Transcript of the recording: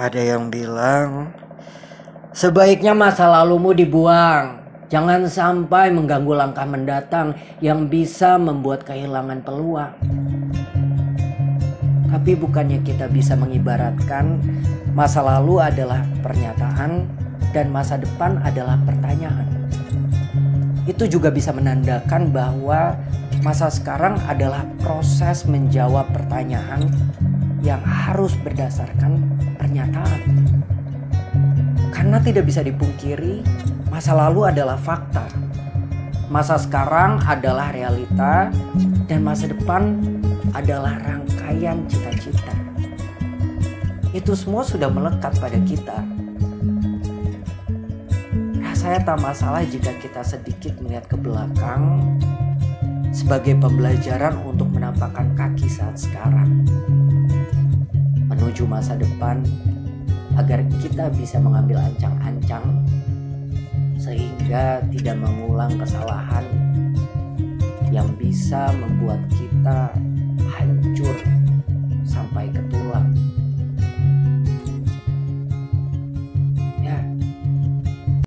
Ada yang bilang sebaiknya masa lalumu dibuang. Jangan sampai mengganggu langkah mendatang yang bisa membuat kehilangan peluang. Tapi bukannya kita bisa mengibaratkan masa lalu adalah pernyataan dan masa depan adalah pertanyaan. Itu juga bisa menandakan bahwa masa sekarang adalah proses menjawab pertanyaan yang harus berdasarkan pernyataan. Karena tidak bisa dipungkiri, masa lalu adalah fakta. Masa sekarang adalah realita dan masa depan adalah rangkaian cita-cita. Itu semua sudah melekat pada kita. Rasanya tak masalah jika kita sedikit melihat ke belakang sebagai pembelajaran untuk menampakkan kaki saat sekarang menuju masa depan agar kita bisa mengambil ancang-ancang sehingga tidak mengulang kesalahan yang bisa membuat kita hancur sampai ke.